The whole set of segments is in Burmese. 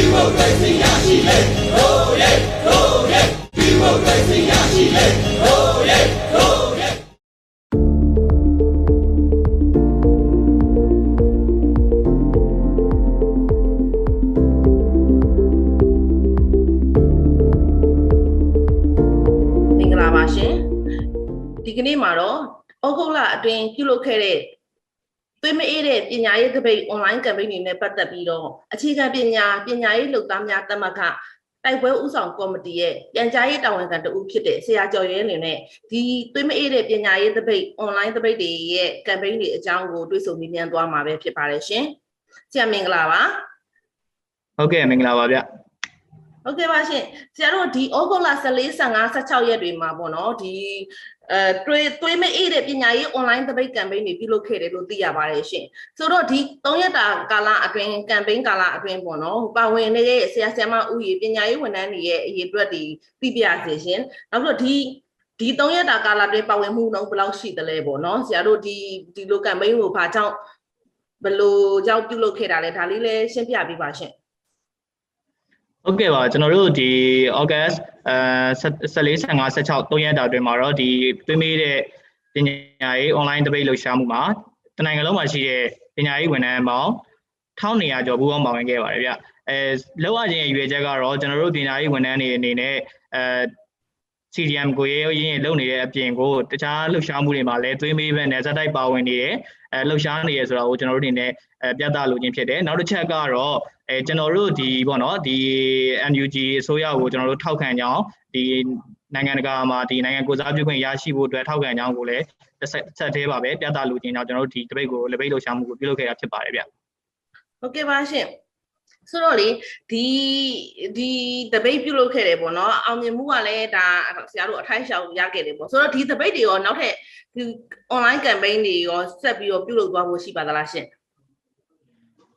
ဒီမိုကရေစီရရှိလေဟိုးရဲဟိုးရဲမင်္ဂလာပါရှင်ဒီကနေ့မှာတော့ဩဂုတ်လအတွင်းပြုလုပ်ခဲ့တဲ့ သွေးမအေးတဲ့ပညာရေးသပိတ် online campaign တွေနဲ့ပတ်သက်ပြီးတော့အခြေခံပညာပညာရေးလုပ်သားများတမကတိုက်ပွဲဥဆောင်ကော်မတီရဲ့ပြန်ကြားရေးတာဝန်ခံတဦးဖြစ်တဲ့ဆရာကျော်ရဲလင်နဲ့ဒီသွေးမအေးတဲ့ပညာရေးသပိတ် online သပိတ်တွေရဲ့ campaign တွေအကြောင်းကိုတွေ့ဆုံမြင်မြန်သွားမှာပဲဖြစ်ပါတယ်ရှင်ဆရာမင်္ဂလာပါဟုတ်ကဲ့မင်္ဂလာပါဗျ ဟုတ်ကဲ့ပါရှင်ဆရာတို့ဒီဩဂုတ်လ14 15 16ရက်တွေမှာပေါ့နော်ဒီအဲတွေးတွေးမအေးတဲ့ပညာရေး online debate campaign တွေပြုလုပ်ခဲ့တယ်လို့သိရပါတယ်ရှင်ဆိုတော့ဒီ3ရက်တာကာလအတွင်း campaign ကာလအတွင်းပေါ့နော်ပါဝင်နေတဲ့ဆရာဆရာမဦးရေပညာရေးဝန်ထမ်းတွေရဲ့အရေးအတွက်ဒီသိပြရစေရှင်နောက်ပြီးတော့ဒီဒီ3ရက်တာကာလအတွင်းပါဝင်မှုနှုန်းဘယ်လောက်ရှိသလဲပေါ့နော်ဆရာတို့ဒီဒီလို campaign ကိုဘာကြောင့်ဘယ်လိုကြောင့်ပြုလုပ်ခဲ့တာလဲဒါလေးလည်းရှင်းပြပေးပါရှင် ဟုတ်ကဲ့ပါကျွန်တော်တို့ဒီ August အဲ14 15 16 3ရက်တာအတွင်းမှာတော့ဒီတွေးမေးတဲ့ပညာရေး online debate လှူရှားမှုမှာတနိုင်ငံလုံးမှာရှိတဲ့ပညာရေးဝန်ထမ်းပေါင်း1200ကျော်ပူးပေါင်းပါဝင်ခဲ့ပါတယ်ဗျအဲလောက်ရခြင်းရဲ့ရွေချက်ကတော့ကျွန်တော်တို့ပညာရေးဝန်ထမ်းတွေအနေနဲ့အဲ CDM ကိုရေးရင်းလုပ်နေတဲ့အပြင်ကိုတခြားလှုပ်ရှားမှုတွေမှာလည်းသွေးမေးပဲနဲ့ဇက်တိုက်ပါဝင်နေတယ်အဲလှုပ်ရှားနေရဆိုတာကိုကျွန်တော်တို့အနေနဲ့အဲပြသလိုခြင်းဖြစ်တယ်နောက်တစ်ချက်ကတော့အဲကျွန်တော်တို့ဒီပေါ့နော်ဒီ NUG အစိုးရကိုကျွန်တော်တို့ထောက်ခံကြအောင်ဒီနိုင်ငံတကာမှာဒီနိုင်ငံကိုစားပြုခွင့်ရရှိဖို့အတွက်ထောက်ခံကြအောင်ကိုလည်းတစ်ဆက်ဆက်သေးပါပဲပြသလိုခြင်းကြောင့်ကျွန်တော်တို့ဒီတပိတ်ကိုလက်ပိတ်လှုပ်ရှားမှုကိုပြုလုပ်ခဲ့တာဖြစ်ပါတယ်ဗျဟုတ်ကဲ့ပါရှင် ဆိုတော့လေဒီဒီ debate ပြုလုပ်ခဲ့တယ်ပေါ့နော်အောင်မြင်မှုကလည်းဒါဆရာတို့အထိုက်ရှောင်ရခဲ့တယ်ပေါ့ဆိုတော့ဒီ debate တွေရောနောက်ထပ်ဒီ online campaign တွေရောဆက်ပြီးတော့ပြုလုပ်သွားဖို့ရှိပါသလားရှင်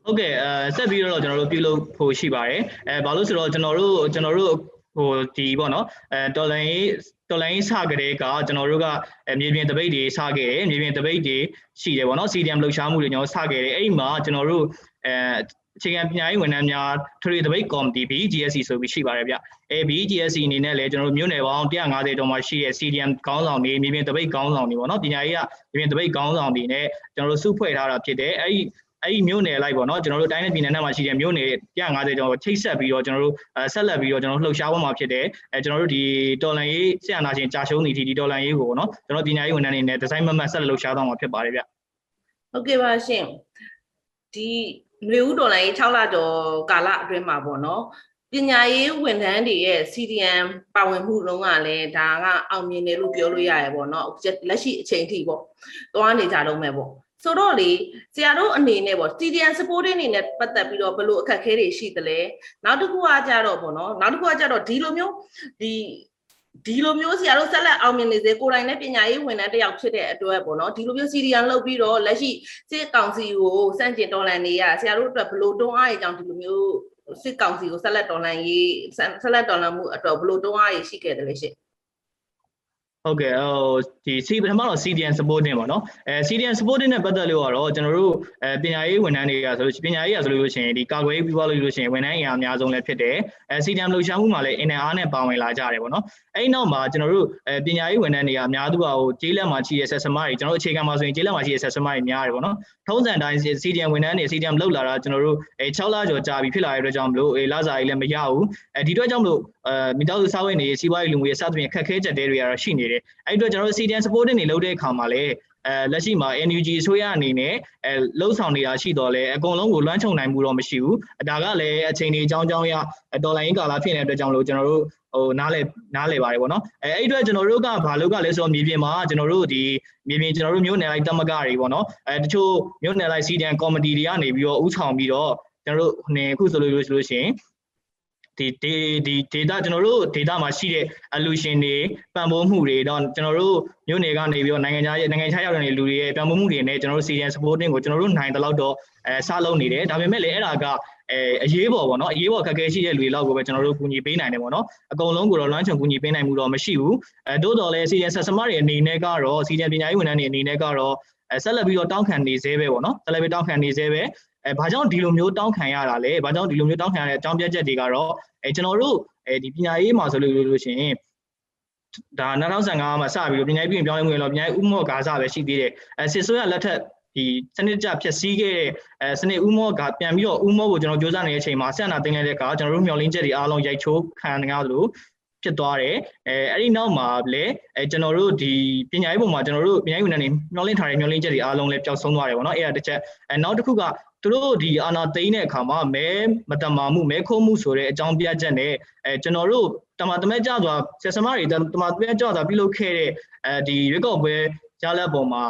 ဟုတ်ကဲ့အဲဆက်ပြီးတော့ကျွန်တော်တို့ပြုလုပ်ဖို့ရှိပါတယ်အဲဘာလို့ဆိုတော့ကျွန်တော်တို့ကျွန်တော်တို့ဟိုဒီပေါ့နော်အဲတော်လိုင်းတော်လိုင်းစကြတဲ့ကကျွန်တော်တို့ကမြေပြင်တပိတ်တွေစခဲ့တယ်မြေပြင်တပိတ်တွေရှိတယ်ပေါ့နော် CDM လှုပ်ရှားမှုတွေကျွန်တော်စခဲ့တယ်အဲ့ဒီမှာကျွန်တော်တို့အဲ အခြေခံပညာရေးဝန်ထမ်းများထရီတပိတ်ကော်မတီ BGSC ဆိုပြီးရှိပါတယ်ဗျအဲ BGSC အနေနဲ့လည်းကျွန်တော်တို့မြို့နယ်ပေါင်း150တောင်မှရှိတဲ့ CDM ခေါင်းဆောင်တွေမြေပြင်တပိတ်ခေါင်းဆောင်တွေပေါ့နော်ပညာရေးကမြေပြင်တပိတ်ခေါင်းဆောင်တွေနဲ့ကျွန်တော်တို့စုဖွဲ့ထားတာဖြစ်တယ်အဲ့ဒီအဲ့ဒီမြို့နယ်လိုက်ပေါ့နော်ကျွန်တော်တို့တိုင်းနဲ့ပြည်နယ်နဲ့မှာရှိတဲ့မြို့နယ်150ကျော်ချိတ်ဆက်ပြီးတော့ကျွန်တော်တို့ဆက်လက်ပြီးတော့ကျွန်တော်တို့လှုပ်ရှားပေါ်မှာဖြစ်တယ်အဲကျွန်တော်တို့ဒီတော်လန်ရေးဆရာနာရှင်ကြာရှုံးနေဒီဒီတော်လန်ရေးကိုပေါ့နော်ကျွန်တော်ပညာရေးဝန်ထမ်းတွေနဲ့ဒီဇိုင်းမမတ်ဆက်လက်လှုပ်ရှားသွားမှာဖြစ်ပါတယ်ဗျဟုတ်ကဲ့ပါရှင်ဒီ မျိုးဦးဒေါ်လာရေး6လကျော်ကာလအတွင်းမှာပေါ့နော်ပညာရေးဝန်ထမ်းတွေရဲ့ CDM ပါဝင်မှုလုံးကလည်းဒါကအောင်မြင်တယ်လို့ပြောလို့ရရပေါ့နော်လက်ရှိအချိန်ထိပေါ့သွားနေကြတော့မယ်ပေါ့ဆိုတော့လေဆရာတို့အနေနဲ့ပေါ့ CDN supporting အနေနဲ့ပတ်သက်ပြီးတော့ဘယ်လိုအခက်အခဲတွေရှိသလဲနောက်တစ်ခုကကြတော့ပေါ့နော်နောက်တစ်ခုကကြတော့ဒီလိုမျိုးဒီ ဒီလိုမျိုးဆရာတို့ဆက်လက်အောင်မြင်နေစေကိုယ်တိုင်နဲ့ပညာရေးဝန်ထမ်းတစ်ယောက်ဖြစ်တဲ့အတွက်ပေါ့နော်ဒီလိုမျိုး CDN လုပ်ပြီးတော့လက်ရှိစစ်ကောင်စီကိုစန့်ကျင်တော်လှန်နေရဆရာတို့အတွက်ဘယ်လိုတွန်းအားရကြောင်းဒီလိုမျိုးစစ်ကောင်စီကိုဆက်လက်တော်လှန်ရေးဆက်လက်တော်လှန်မှုအတွက်ဘယ်လိုတွန်းအားရရှိခဲ့တယ်လဲရှင့် ဟုတ်ကဲ့ဟိုဒီစီပထမတော့ CDN supporting ပေါ့နော်အဲ CDN supporting နဲ့ပတ်သက်လို့ကတော့ကျွန်တော်တို့အဲပညာရေးဝန်ထမ်းတွေကဆိုလို့ပညာရေးရဆိုလို့ရှိရင်ဒီကာကွယ်ရေးပြီးသွားလို့လို့ရှိရင်ဝန်ထမ်းအင်အားအများဆုံးလည်းဖြစ်တယ်အဲ CDN လှုပ်ရှားမှုမှာလည်းအင်အားနဲ့ပါဝင်လာကြတယ်ပေါ့နော်အဲ့နောက်မှာကျွန်တော်တို့အဲပညာရေးဝန်ထမ်းတွေကအများသူကဟိုကျေးလက်မှာရှိတဲ့ဆက်စမတွေကျွန်တော်တို့အခြေခံမှာဆိုရင်ကျေးလက်မှာရှိတဲ့ဆက်စမတွေများတယ်ပေါ့နော်ထုံးစံတိုင်း CDN ဝန်ထမ်းတွေ CDN လှုပ်လာတာကျွန်တော်တို့အဲ6လကျော်ကြာပြီဖြစ်လာတဲ့အတွက်ကြောင့်မလို့အဲလစာကြီးလည်းမရဘူးအဲဒီအတွက်ကြောင့်မလို့အဲမိသားစုစားဝတ်နေစီးပွားရေးလူမှုရေးစသဖြင့်ခက်ခဲချက်တွေတွေကတော့ရှိနေတယ်အဲ့အတွက်ကျွန်တော်တို့ CDN supporting တွေလုပ်တဲ့အခါမှာလည်းအဲလက်ရှိမှာ NUG အစိုးရအနေနဲ့အဲလှုပ်ဆောင်နေတာရှိတော့လဲအကုန်လုံးကိုလွှမ်းခြုံနိုင်မှုတော့မရှိဘူးဒါကလည်းအချိန်ကြီးအကြောင်းကြောင်းရဒေါ်လာရင်းကာလာဖြစ်နေတဲ့အတွက်ကြောင့်လို့ကျွန်တော်တို့ဟိုနားလေနားလေပါတယ်ပေါ့နော်အဲအဲ့အတွက်ကျွန်တော်တို့ကဘာလို့ကလဲဆိုတော့မြေပြင်မှာကျွန်တော်တို့ဒီမြေပြင်ကျွန်တော်တို့မြို့နယ်လိုက်တမကတွေပေါ့နော်အဲတချို့မြို့နယ်လိုက် CDN ကော်မတီတွေကနေပြီးတော့ဥဆောင်ပြီးတော့ကျွန်တော်တို့ဟိုခုဆိုလို့ဆိုလို့ရှိရင် ဒီဒီဒီ data ကျွန်တော်တို့ data မှာရှိတဲ့ allusion တွေပံ့ပိုးမှုတွေတော့ကျွန်တော်တို့မြို့နယ်ကနေပြီးတော့နိုင်ငံခြားရဲ့နိုင်ငံခြားရောက်တဲ့လူတွေရဲ့ပံ့ပိုးမှုတွေနဲ့ကျွန်တော်တို့ CDN supporting ကိုကျွန်တော်တို့နိုင်တဲ့လောက်တော့အဲစလုပ်နေတယ်ဒါပေမဲ့လည်းအဲ့ဒါကအဲအရေးပေါ်ပေါ့နော်အရေးပေါ်ခက်ခဲရှိတဲ့လူတွေလောက်ကိုပဲကျွန်တော်တို့ကူညီပေးနိုင်တယ်ပေါ့နော်အကုန်လုံးကိုတော့လွှမ်းခြုံကူညီပေးနိုင်မှုတော့မရှိဘူးအဲတိုးတော်လည်း CDN ဆက်စမတွေအနေနဲ့ကတော့ CDN ပညာရေးဝန်ထမ်းတွေအနေနဲ့ကတော့အဲဆက်လက်ပြီးတော့တောင်းခံနေသေးပဲပေါ့နော်ဆက်လက်ပြီးတောင်းခံနေသေးပဲ အဲဘာကြောင့်ဒီလိုမျိုးတောင်းခံရတာလဲဘာကြောင့်ဒီလိုမျိုးတောင်းခံရတဲ့အကြောင်းပြချက်တွေကတော့အဲကျွန်တော်တို့အဲဒီပညာရေးမှာဆိုလို့လို့ရှိရင်ဒါ2015မှာစပြီးတော့ပညာရေးပြင်ပြောင်းလဲမှုရတော့ပညာရေးဥမော့ဂါဇပဲရှိသေးတယ်အဲစစ်ဆိုးရလက်ထက်ဒီစနစ်ကြဖြည့်ဆည်းခဲ့တဲ့အဲစနစ်ဥမော့ကပြန်ပြီးတော့ဥမော့ကိုကျွန်တော်စ조사နေတဲ့အချိန်မှာဆက်နာတင်လိုက်တဲ့အခါကျွန်တော်တို့မျှော်လင့်ချက်တွေအားလုံးရိုက်ချိုးခံရသလိုဖြစ်သွားတယ်အဲအဲ့ဒီနောက်မှာလည်းအဲကျွန်တော်တို့ဒီပညာရေးပုံမှာကျွန်တော်တို့ပညာရေးဝန်ထမ်းတွေမျှော်လင့်ထားတဲ့မျှော်လင့်ချက်တွေအားလုံးလည်းပျောက်ဆုံးသွားတယ်ပေါ့နော်အဲ့ဒါတစ်ချက်အဲနောက်တစ်ခုက သူတို့ဒီအာနာသိန်းတဲ့အခါမှာမဲမတမာမှုမဲခိုးမှုဆိုတဲ့အကြောင်းပြချက်နဲ့အဲကျွန်တော်တို့တမတမဲကြသွားဆက်စမတွေတမတမဲကြသွားပြုလုပ်ခဲ့တဲ့အဲဒီရွေးကောက်ပွဲကြားလက်ပုံမှာ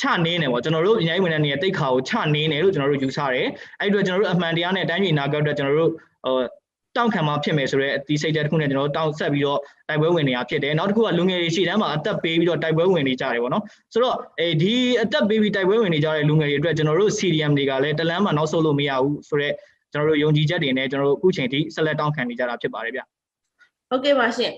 ချနေနေပေါ့ကျွန်တော်တို့ပညာရေးဝန်ထမ်းတွေရဲ့တိတ်ခါကိုချနေနေလို့ကျွန်တော်တို့ယူဆတယ်အဲ့ဒီတော့ကျွန်တော်တို့အမှန်တရားနဲ့တိုင်းပြည်နာကောက်တော့ကျွန်တော်တို့ဟို တောက်ခံမှာဖြစ်မယ်ဆိုတော့ဒီစိတ်ဓာတ်တစ်ခုနဲ့ကျွန်တော်တို့တောက်ဆက်ပြီးတော့တိုက်ပွဲဝင်နေတာဖြစ်တယ်နောက်တစ်ခုကလူငယ်တွေရှေ့တန်းမှာအသက်ပေးပြီးတော့တိုက်ပွဲဝင်နေကြတယ်ပေါ့နော်ဆိုတော့အဲဒီအသက်ပေးပြီးတိုက်ပွဲဝင်နေကြတဲ့လူငယ်တွေအတွက်ကျွန်တော်တို့ CDM တွေကလည်းတလန်းမှာနောက်ဆုတ်လို့မရဘူးဆိုတော့ကျွန်တော်တို့ယုံကြည်ချက်တွေနဲ့ကျွန်တော်တို့အခုချိန်ထိဆက်လက်တောင်းခံနေကြတာဖြစ်ပါတယ်ဗျဟုတ်ကဲ့ပါရှင်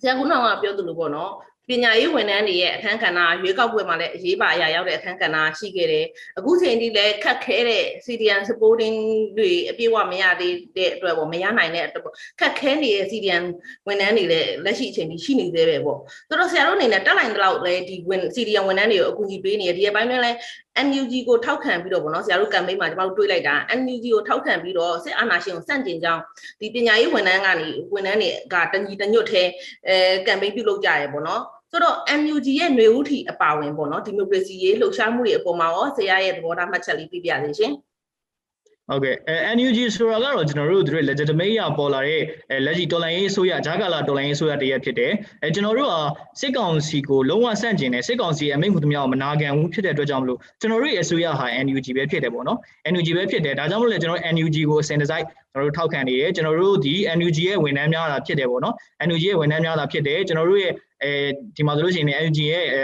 ဆရာကုနောင်ကပြောသလိုပေါ့နော် ပညာရေးဝန်ထမ်းတွေရဲ့အခန်းကဏ္ဍရွေးကောက်ပွဲမှာလည်းအရေးပါအရာရောက်တဲ့အခန်းကဏ္ဍရှိခဲ့တယ်။အခုချိန်ထိလည်းခက်ခဲတဲ့ CDN supporting တွေအပြည့်အဝမရသေးတဲ့အတွက်ပေါ့မရနိုင်တဲ့အတွက်ပေါ့ခက်ခဲနေတဲ့ CDN ဝန်ထမ်းတွေလည်းလက်ရှိအချိန်ထိရှိနေသေးပဲပေါ့။ဆိုတော့ဆရာတို့အနေနဲ့တက်လိုက်တဲ့လောက်လည်းဒီဝန် CDN ဝန်ထမ်းတွေကိုအကူအညီပေးနေရဒီအပိုင်းနဲ့လည်း NUG ကိုထောက်ခံပြီးတော့ဗောနော်ဆရာတို့ campaign မှာကျမတို့တွေးလိုက်တာ NUG ကိုထောက်ခံပြီးတော့စစ်အာဏာရှင်ကိုစန့်ကျင်ကြောင်းဒီပညာရေးဝန်ထမ်းကနေဝန်ထမ်းတွေကတညီတညွတ်သေးအဲ campaign ပြုလုပ်ကြရဲဗောနော် ဆိုတော့ NUG ရဲ့ຫນွေဦးထီအပါဝင်ပေါ့နော်ဒီမိုကရေစီရေးလှုပ်ရှားမှုတွေအပေါ်မှာရောဆရာရဲ့သဘောထားမှတ်ချက်လေးပြပြစေရှင် ဟုတ်ကဲ့အဲ NUG ဆိုတာကတော့ကျွန်တော်တို့တို့ legitimate ရပေါ်လာတဲ့အဲလက်ရှိတော်လိုင်းရေးဆိုရဂျာကာလာတော်လိုင်းရေးဆိုရတရက်ဖြစ်တယ်အဲကျွန်တော်တို့ကစစ်ကောင်စီကိုလုံးဝဆန့်ကျင်တယ်စစ်ကောင်စီအမိန့်မှုသမျှကိုမနာခံဘူးဖြစ်တဲ့အတွက်ကြောင့်မလို့ကျွန်တော်တို့ရဲ့အစိုးရဟာ NUG ပဲဖြစ်တယ်ပေါ့နော် NUG ပဲဖြစ်တယ်ဒါကြောင့်မလို့လေကျွန်တော် NUG ကိုစင်ဒီဇိုက်ကျွန်တော်တို့ထောက်ခံနေတယ်ကျွန်တော်တို့ဒီ NUG ရဲ့ဝန်ထမ်းများတာဖြစ်တယ်ပေါ့နော် NUG ရဲ့ဝန်ထမ်းများတာဖြစ်တယ်ကျွန်တော်တို့ရဲ့အဲဒီမှာဆိုလို့ရှိရင် NUG ရဲ့အဲ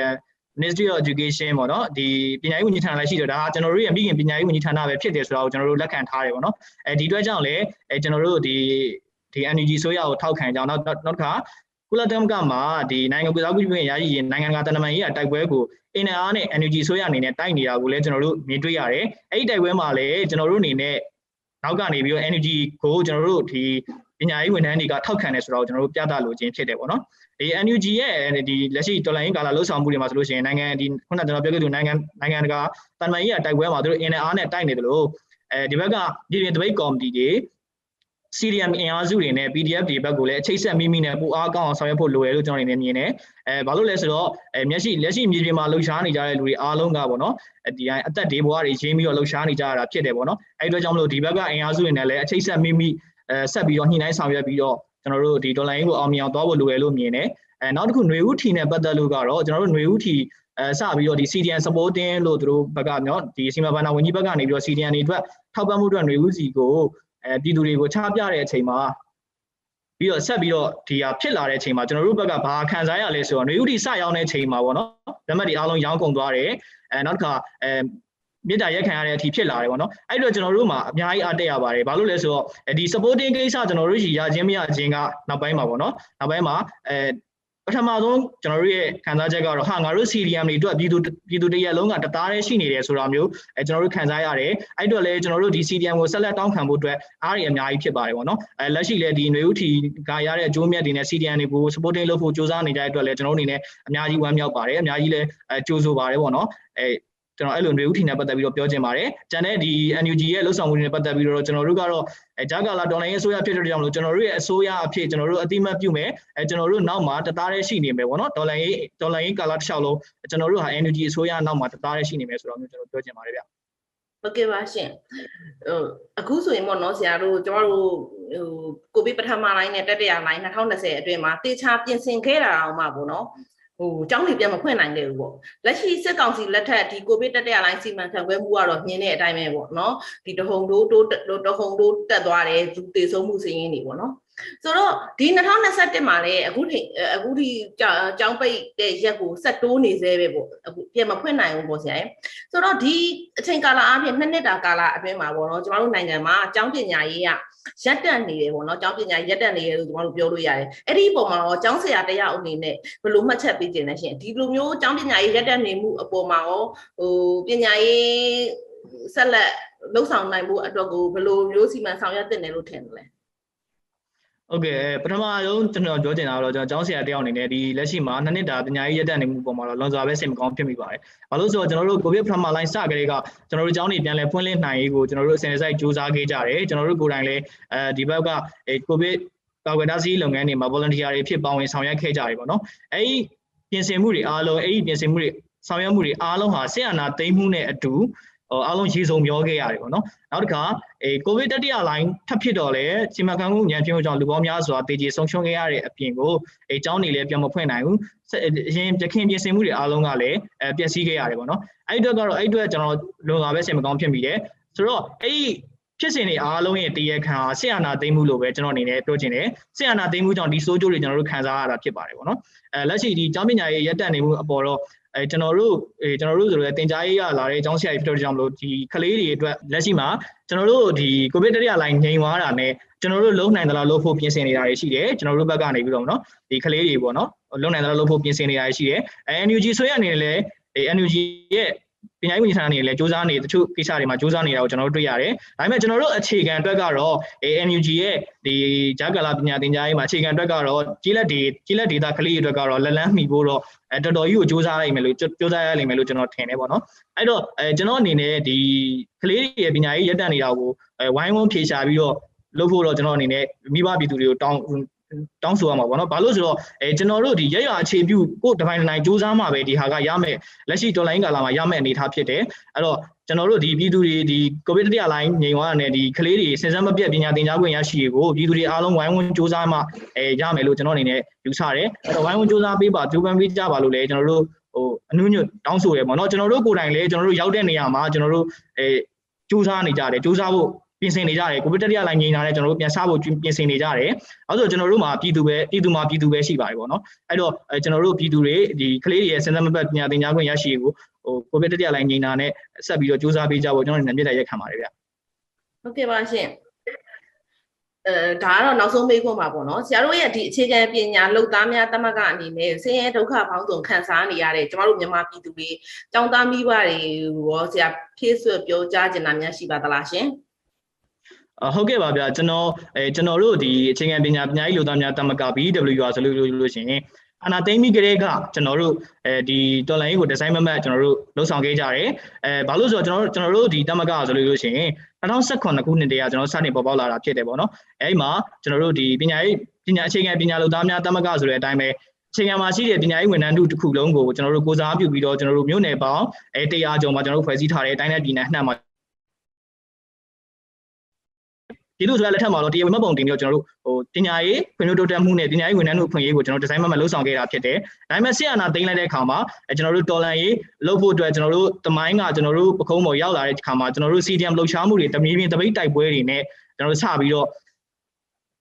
Ministry of Education ပေါ့နော်ဒီပညာရေးဝန်ကြီးဌာနလည်းရှိတော့ဒါကကျွန်တော်တို့ရဲ့မိခင်ပညာရေးဝန်ကြီးဌာနပဲဖြစ်တယ်ဆိုတာကိုကျွန်တော်တို့လက်ခံထားတယ်ပေါ့နော်အဲဒီအတွက်ကြောင့်လည်းအဲကျွန်တော်တို့ဒီဒီ NUG ဆိုရကိုထောက်ခံကြအောင်နောက်နောက်တစ်ခါကုလသမဂ္ဂမှာဒီနိုင်ငံကုသမှုပြင်ရရှိရင်နိုင်ငံကတနမန်ကြီးကတိုက်ပွဲကိုအင်အားနဲ့ NUG ဆိုရအနေနဲ့တိုက်နေတာကိုလည်းကျွန်တော်တို့မြင်တွေ့ရတယ်အဲ့ဒီတိုက်ပွဲမှာလည်းကျွန်တော်တို့အနေနဲ့နောက်ကနေပြီးတော့ NUG ကိုကျွန်တော်တို့ဒီ ပညာရေးဝန်ထမ်းတွေကထောက်ခံတယ်ဆိုတော့ကျွန်တော်တို့ပြသလိုခြင်းဖြစ်တယ်ပေါ့နော်ဒီ NUG ရဲ့ဒီလက်ရှိတော်လိုင်းကာလာလှုပ်ဆောင်မှုတွေမှာဆိုလို့ရှိရင်နိုင်ငံဒီခုနကကျွန်တော်ပြောခဲ့သူနိုင်ငံနိုင်ငံတကာတန်မာကြီးကတိုက်ပွဲမှာသူတို့ NR နဲ့တိုက်နေတယ်လို့အဲဒီဘက်ကပြည်ပြည်တပိတ်ကော်မတီတွေ CDM အင်အားစုတွေနဲ့ PDF တွေဘက်ကိုလည်းအချိတ်ဆက်မိမိနဲ့ပူအားကောင်းအောင်ဆောင်ရွက်ဖို့လိုရလို့ကျွန်တော်အနေနဲ့မြင်တယ်အဲဘာလို့လဲဆိုတော့အဲမျက်စိလက်ရှိမြေပြင်မှာလှုပ်ရှားနေကြတဲ့လူတွေအားလုံးကပေါ့နော်ဒီအသက်တွေဘဝတွေရင်းပြီးတော့လှုပ်ရှားနေကြရတာဖြစ်တယ်ပေါ့နော်အဲဒီအတွက်ကြောင့်မလို့ဒီဘက်ကအင်အားစုတွေနဲ့လည်းအချိတ်ဆက်မိမိ အဲဆက်ပြီးတော့ညှိနှိုင်းဆောင်ရွက်ပြီးတော့ကျွန်တော်တို့ဒီဒေါ်လာရင်းကိုအောင်မြင်အောင်သွားဖို့လိုရလို့မြင်တယ်အဲနောက်တစ်ခုຫນွေဦးထီနဲ့ပတ်သက်လို့ကတော့ကျွန်တော်တို့ຫນွေဦးထီအဲစပြီးတော့ဒီ CDN supporting လို့သူတို့ဘက်ကနော်ဒီစီမံဘဏ္ဍာဝန်ကြီးဘက်ကနေပြီးတော့ CDN တွေအတွက်ထောက်ပံ့မှုအတွက်ຫນွေဦးစီကိုအဲပြည်သူတွေကိုချပြတဲ့အချိန်မှာပြီးတော့ဆက်ပြီးတော့ဒီဟာဖြစ်လာတဲ့အချိန်မှာကျွန်တော်တို့ဘက်ကဘာခံစားရလဲဆိုတော့ຫນွေဦးထီစရောက်တဲ့အချိန်မှာပေါ့နော်ဓမ္မတွေအားလုံးရောင်းကုန်သွားတယ်အဲနောက်တစ်ခါအဲ မြေတားရက်ခံရတဲ့အထိဖြစ်လာတယ်ပေါ့နော်အဲ့တော့ကျွန်တော်တို့မှာအများကြီးအားတက်ရပါတယ်ဘာလို့လဲဆိုတော့ဒီ supporting ကိစ္စကျွန်တော်တို့ရှိရခြင်းမရခြင်းကနောက်ပိုင်းမှာပေါ့နော်နောက်ပိုင်းမှာအဲပထမဆုံးကျွန်တော်တို့ရဲ့ခံစားချက်ကတော့ဟာငါတို့ CDM တွေအတွက်ပြည်သူပြည်သူတရက်လုံးကတသားတည်းရှိနေတယ်ဆိုတာမျိုးအဲကျွန်တော်တို့ခံစားရတယ်အဲ့တော့လည်းကျွန်တော်တို့ဒီ CDM ကိုဆက်လက်တောင်းခံဖို့အတွက်အားရအများကြီးဖြစ်ပါတယ်ပေါ့နော်အဲလက်ရှိလည်းဒီຫນွေဥထီကရတဲ့အကျိုးမြတ်တွေနဲ့ CDM တွေကို supporting လုပ်ဖို့စ조사နေကြတဲ့အတွက်လည်းကျွန်တော်တို့အနေနဲ့အများကြီးဝမ်းမြောက်ပါတယ်အများကြီးလည်းအဲကြိုးဆိုပါတယ်ပေါ့နော်အဲ ကျွန်တော်အဲ့လိုຫນွေဥထီနဲ့ပတ်သက်ပြီးတော့ပြောချင်ပါတယ်။ကျန်တဲ့ဒီ NUG ရဲ့လှုပ်ဆောင်မှုတွေနဲ့ပတ်သက်ပြီးတော့ကျွန်တော်တို့ကတော့အဲဂျာကာလာဒေါ်လာရင်းအစိုးရဖြစ်တဲ့ကြောင့်မလို့ကျွန်တော်တို့ရဲ့အစိုးရအဖြစ်ကျွန်တော်တို့အတိမတ်ပြုမယ်။အဲကျွန်တော်တို့နောက်မှာတသားတည်းရှိနေမယ်ပေါ့နော်။ဒေါ်လာရင်းဒေါ်လာရင်းကာလာတစ်လျှောက်လုံးကျွန်တော်တို့ဟာ NUG အစိုးရနောက်မှာတသားတည်းရှိနေမယ်ဆိုတော့မျိုးကျွန်တော်ပြောချင်ပါတယ်ဗျ။ဟုတ်ကဲ့ပါရှင်ဟိုအခုဆိုရင်ပေါ့နော်ဆရာတို့ကျမတို့ဟိုကိုဗစ်ပထမလိုင်းနဲ့တတိယလိုင်း2020အတွင်းမှာတေချာပြင်ဆင်ခဲ့တာအောင်မှာပေါ့နော် ဟိုကျောင်းတွေပြန်မဖွင့်နိုင်ခဲ့ဘူးပေါ့လက်ရှိစစ်ကောင်စီလက်ထက်ဒီကိုဗစ်တတိယလိုင်းစီမံခန့်ခွဲမှုကတော့မြင်တဲ့အတိုင်းပဲပေါ့နော်ဒီတဟုန်တိုးတိုးတဟုန်တိုးတက်သွားတယ်သူတေဆုံးမှုစရင်းတွေပေါ့နော်ဆိုတော့ဒီ2021မှာလည်းအခုထိအခုထိကျောင်းပိတ်တဲ့ရက်ကိုဆက်တိုးနေသေးပဲပေါ့အခုပြန်မဖွင့်နိုင်ဘူးပေါ့ဆရာ။ဆိုတော့ဒီအချိန်ကာလအပြင်နှစ်နှစ်တာကာလအတွင်းမှာပေါ့နော်ကျမတို့နိုင်ငံမှာကျောင်းပညာရေးက ရက်တက်နေတယ်ပေါ့နော်ကျောင်းပညာရက်တက်နေတယ်လို့ကျမတို့ပြောလို့ရတယ်။အဲ့ဒီပုံမှာရောကျောင်းဆရာတရားအနေနဲ့ဘယ်လိုမှတ်ချက်ပေးခြင်းလဲရှင်။ဒီလိုမျိုးကျောင်းပညာရေးရက်တက်နေမှုအပေါ်မှာရောဟိုပညာရေးဆက်လက်လှုပ်ဆောင်နိုင်ဖို့အတွက်ကိုဘယ်လိုမျိုးစီမံဆောင်ရွက်တင်တယ်လို့ထင်တယ်လဲ ဟုတ်ကဲ့ပထမဆုံးကျွန်တော်ပြောချင်တာကတော့ကျွန်တော်ကျောင်းဆရာတယောက်အနေနဲ့ဒီလက်ရှိမှာနှစ်နှစ်တာပညာရေးရတက်နေမှုပုံမှာတော့လွန်စွာပဲစိတ်မကောင်းဖြစ်မိပါတယ်။ဘာလို့ဆိုတော့ကျွန်တော်တို့ကိုဗစ်ပထမလိုင်းစကြတဲ့ကကျွန်တော်တို့ကျောင်းနေပြန်လဲဖွင့်လှစ်နိုင်ရေးကိုကျွန်တော်တို့အစဉ်အစိုက်စူးစမ်းခဲ့ကြတယ်။ကျွန်တော်တို့ကိုယ်တိုင်လည်းအဲဒီဘက်ကအဲကိုဗစ်ကာကွယ်တားဆီးလုပ်ငန်းတွေမှာ volunteer တွေဖြစ်ပါဝင်ဆောင်ရွက်ခဲ့ကြတယ်ပေါ့နော်။အဲဒီပြင်ဆင်မှုတွေအားလုံးအဲဒီပြင်ဆင်မှုတွေဆောင်ရွက်မှုတွေအားလုံးဟာဆရာနာသိမ်းမှုနဲ့အတူဟို အားလုံးရေစုံပြောခဲ့ရတယ်ပေါ့နော်။နောက်တစ်ခါအဲကိုဗစ်တတိယလိုင်းထပ်ဖြစ်တော့လေစီမံခန့်ခွဲဉာဏ်ဖြင့်ကြောင့်လူပေါင်းများစွာတေကြီးဆုံးရှုံးခဲ့ရတဲ့အပြင်ကိုအဲအကြောင်းတွေလည်းပြန်မဖွင့်နိုင်ဘူးဆက်အရင်ပြခင်ပြင်ဆင်မှုတွေအားလုံးကလည်းအဲပျက်စီးခဲ့ရတယ်ပေါ့နော်အဲ့ဒီအတွက်ကတော့အဲ့ဒီအတွက်ကျွန်တော်လွန်စွာပဲစိတ်မကောင်းဖြစ်မိတယ်ဆိုတော့အဲ့ဒီ ဖြစ်စဉ်တွေအားလုံးရဲ့တရားခံဟာဆရာနာသိမ်းမှုလို့ပဲကျွန်တော်အနေနဲ့ပြောချင်တယ်ဆရာနာသိမ်းမှုကြောင့်ဒီစိုးကျိုးတွေကျွန်တော်တို့ခံစားရတာဖြစ်ပါတယ်ပေါ့နော်အဲလက်ရှိဒီကျောင်းပညာရေးရက်တက်နေမှုအပေါ်တော့အဲကျွန်တော်တို့အဲကျွန်တော်တို့ဆိုတော့တင် जा ရေးရလာတဲ့အကြောင်းဆရာကြီးဖြစ်တဲ့ကြောင့်မလို့ဒီကလေးတွေအတွက်လက်ရှိမှာကျွန်တော်တို့ဒီကိုဗစ်တတိယလိုင်းငြိမ်သွားတာနဲ့ကျွန်တော်တို့လုံနိုင်သလားလို့ဖို့ပြင်ဆင်နေတာတွေရှိတယ်ကျွန်တော်တို့ဘက်ကနေပြီးတော့နော်ဒီကလေးတွေပေါ့နော်လုံနိုင်သလားလို့ဖို့ပြင်ဆင်နေတာတွေရှိတယ်အဲ NUG ဆွေးရအနေနဲ့လည်းဒီ NUG ရဲ့ ပညာရေးဝန်ကြီးဌာနအနေနဲ့လည်းစူးစမ်းနေတချို့ကိစ္စတွေမှာစူးစမ်းနေတာကိုကျွန်တော်တို့တွေ့ရတယ်။ဒါပေမဲ့ကျွန်တော်တို့အခြေခံအတွက်ကတော့ ANUG ရဲ့ဒီဂျာကာလာပညာသင်ကြားရေးမှာအခြေခံအတွက်ကတော့ကြီးလက်ဒေကြီးလက်ဒေတာကလေးအတွက်ကတော့လက်လန်းမှီဖို့တော့အဲတော်တော်ကြီးကိုစူးစမ်းလိုက်မယ်လို့စူးစမ်းရလိမ့်မယ်လို့ကျွန်တော်ထင်တယ်ပေါ့နော်။အဲ့တော့အဲကျွန်တော်အနေနဲ့ဒီကလေးတွေရဲ့ပညာရေးရပ်တန့်နေတာကိုဝိုင်းဝန်းဖြေရှာပြီးတော့လုပ်ဖို့တော့ကျွန်တော်အနေနဲ့မိဘပြည်သူတွေကိုတောင်း တောင်းဆိုရမှာပေါ့နော်ဘာလို့ဆိုတော့အဲကျွန်တော်တို့ဒီရက်ရွာအခြေပြုကိုတပိုင်းတိုင်းစူးစမ်းမှာပဲဒီဟာကရမယ်လက်ရှိဒေါ်လာရင်းကာလာမှာရမယ်အနေအထားဖြစ်တယ်အဲ့တော့ကျွန်တော်တို့ဒီပြည်သူတွေဒီကိုဗစ်တတိယလိုင်းငြိမ်သွားတဲ့ဒီကလေးတွေစဉ်ဆက်မပြတ်ပညာသင်ကြားခွင့်ရရှိရေးကိုပြည်သူတွေအားလုံးဝိုင်းဝန်းစူးစမ်းမှအဲရမယ်လို့ကျွန်တော်အနေနဲ့ယူဆတယ်အဲ့တော့ဝိုင်းဝန်းစူးစမ်းပေးပါကြိုးပမ်းပေးကြပါလို့လည်းကျွန်တော်တို့ဟိုအနုညွတ်တောင်းဆိုရပေါ့နော်ကျွန်တော်တို့ကိုယ်တိုင်လည်းကျွန်တော်တို့ရောက်တဲ့နေရာမှာကျွန်တော်တို့အဲစူးစမ်းနေကြတယ်စူးစမ်းဖို့ ပြင်ဆင်နေကြတယ်ကိုဗစ်တတိယလိုင်းငြိမ်လာတဲ့ကျွန်တော်တို့ပြန်စားဖို့ပြင်ဆင်နေကြတယ်အဲဆိုကျွန်တော်တို့မှာပြည်သူပဲပြည်သူမှာပြည်သူပဲရှိပါတယ်ပေါ့နော်အဲ့တော့အဲကျွန်တော်တို့ပြည်သူတွေဒီကလေးတွေရဲ့စဉ်ဆက်မပြတ်ပညာသင်ကြားခွင့်ရရှိရေးကိုဟိုကိုဗစ်တတိယလိုင်းငြိမ်လာနဲ့ဆက်ပြီးတော့စူးစမ်းပေးကြဖို့ကျွန်တော်တို့ညမြစ်တိုင်ရက်ခံပါတယ်ဗျဟုတ်ကဲ့ပါရှင်အဲဒါကတော့နောက်ဆုံးမေးခွန်းပါပေါ့နော်ဆရာတို့ရဲ့ဒီအခြေခံပညာလုံသားများတမကအနေနဲ့ဆင်းရဲဒုက္ခပေါင်းစုံခံစားနေရတဲ့ကျမတို့မြန်မာပြည်သူတွေကျောင်းသားမိဘတွေရောဆရာဖြည့်ဆွတ်ပြောကြားချင်တာများရှိပါသလားရှင်အ ဟုတ်ကဲ့ပါဗျာကျွန်တော်အဲကျွန်တော်တို့ဒီအခြေခံပညာပညာရေးလူသားများတမက BWR ဆိုလို့လို့လို့ရှိရင်အနာသိမ့်ပြီးကလေးကကျွန်တော်တို့အဲဒီတော်လိုင်းကိုဒီဇိုင်းမမတ်ကျွန်တော်တို့လှုပ်ဆောင်ခဲ့ကြတယ်အဲဘာလို့ဆိုတော့ကျွန်တော်တို့ကျွန်တော်တို့ဒီတမကဆိုလို့လို့ရှိရင်2018ခုနှစ်တည်းကကျွန်တော်စတင်ပေါ်ပေါက်လာတာဖြစ်တယ်ပေါ့နော်အဲဒီမှာကျွန်တော်တို့ဒီပညာရေးပညာအခြေခံပညာလူသားများတမကဆိုတဲ့အတိုင်းပဲအခြေခံမှာရှိတဲ့ပညာရေးဝန်ထမ်းတို့တစ်ခုလုံးကိုကျွန်တော်တို့ကိုစားပြုပြီးတော့ကျွန်တော်တို့မြို့နယ်ပေါင်းအဲတရားကျော်မှာကျွန်တော်တို့ဖွဲ့စည်းထားတဲ့တိုင်းနယ်ပြည်နယ်အနှံ့မှာ ဒီလိုဆိုရလက်ထက်မှာတော့တရားဝင်မှတ်ပုံတင်ပြီးတော့ကျွန်တော်တို့ဟိုပညာရေးဖွံ့ဖြိုးတိုးတက်မှုနဲ့ပညာရေးဝန်ထမ်းတို့အခွင့်အရေးကိုကျွန်တော်ဒီဇိုင်းမမတ်လှုပ်ဆောင်ခဲ့တာဖြစ်တယ်။ဒါပေမဲ့ဆီယနာသိမ်းလိုက်တဲ့အခါမှာအဲကျွန်တော်တို့တော်လန်ရေးလှုပ်ဖို့အတွက်ကျွန်တော်တို့တမိုင်းကကျွန်တော်တို့ပခုံးပေါ်ရောက်လာတဲ့အခါမှာကျွန်တော်တို့ CDM လှုပ်ရှားမှုတွေတမီးပြင်းတပိတ်တိုက်ပွဲတွေနဲ့ကျွန်တော်တို့စပြီးတော့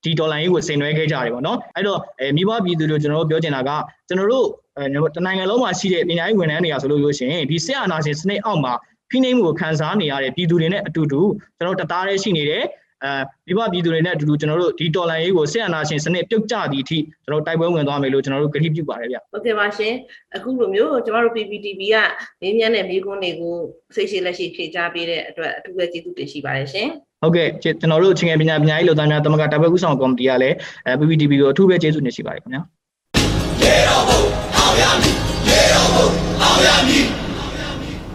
ဒီဒေါ်လာရေးကိုဆင်နွှဲခဲ့ကြတယ်ပေါ့နော်အဲ့တော့အဲမိဘပြည်သူတို့ကျွန်တော်တို့ပြောချင်တာကကျွန်တော်တို့အဲတနိုင်ငံလုံးမှာရှိတဲ့ပညာရေးဝန်ထမ်းတွေကဆိုလို့လို့ရှိရင်ဒီဆက်အာဏာရှင်စနစ်အောက်မှာဖိနှိပ်မှုကိုခံစားနေရတဲ့ပြည်သူတွေနဲ့အတူတူကျွန်တော်တို့တသားတည်းရှိနေတယ် အဲမိဘပြည်သူတွေနဲ့အတူတူကျွန်တော်တို့ဒီဒေါ်လာရေးကိုဆက်အာဏာရှင်စနစ်ပြုတ်ကျသည့်အထိကျွန်တော်တို့တိုက်ပွဲဝင်သွားမယ်လို့ကျွန်တော်တို့ကတိပြုပါတယ်ဗျဟုတ်ကဲ့ပါရှင်အခုလိုမျိုးကျမတို့ PPTV ကမင်းမြန်းတဲ့မိကွန်းတွေကိုစိတ်ရှိလက်ရှိဖြေကြားပေးတဲ့အတွက်အထူးပဲကျေးဇူးတင်ရှိပါတယ်ရှင်ဟုတ်ကဲ့ကျွန်တော်တို့ချင်းငယ်ပညာပညာရေးလုပ်သားများတမကတိုက်ပွဲဥဆောင်ကော်မတီကလည်းအဲ PPTV ကိုအထူးပဲကျေးဇူးတင်ရှိပါတယ်ခင်ဗျာရေတော်ဘုံအောင်ရမည်ရေတော်ဘုံအောင်ရမည်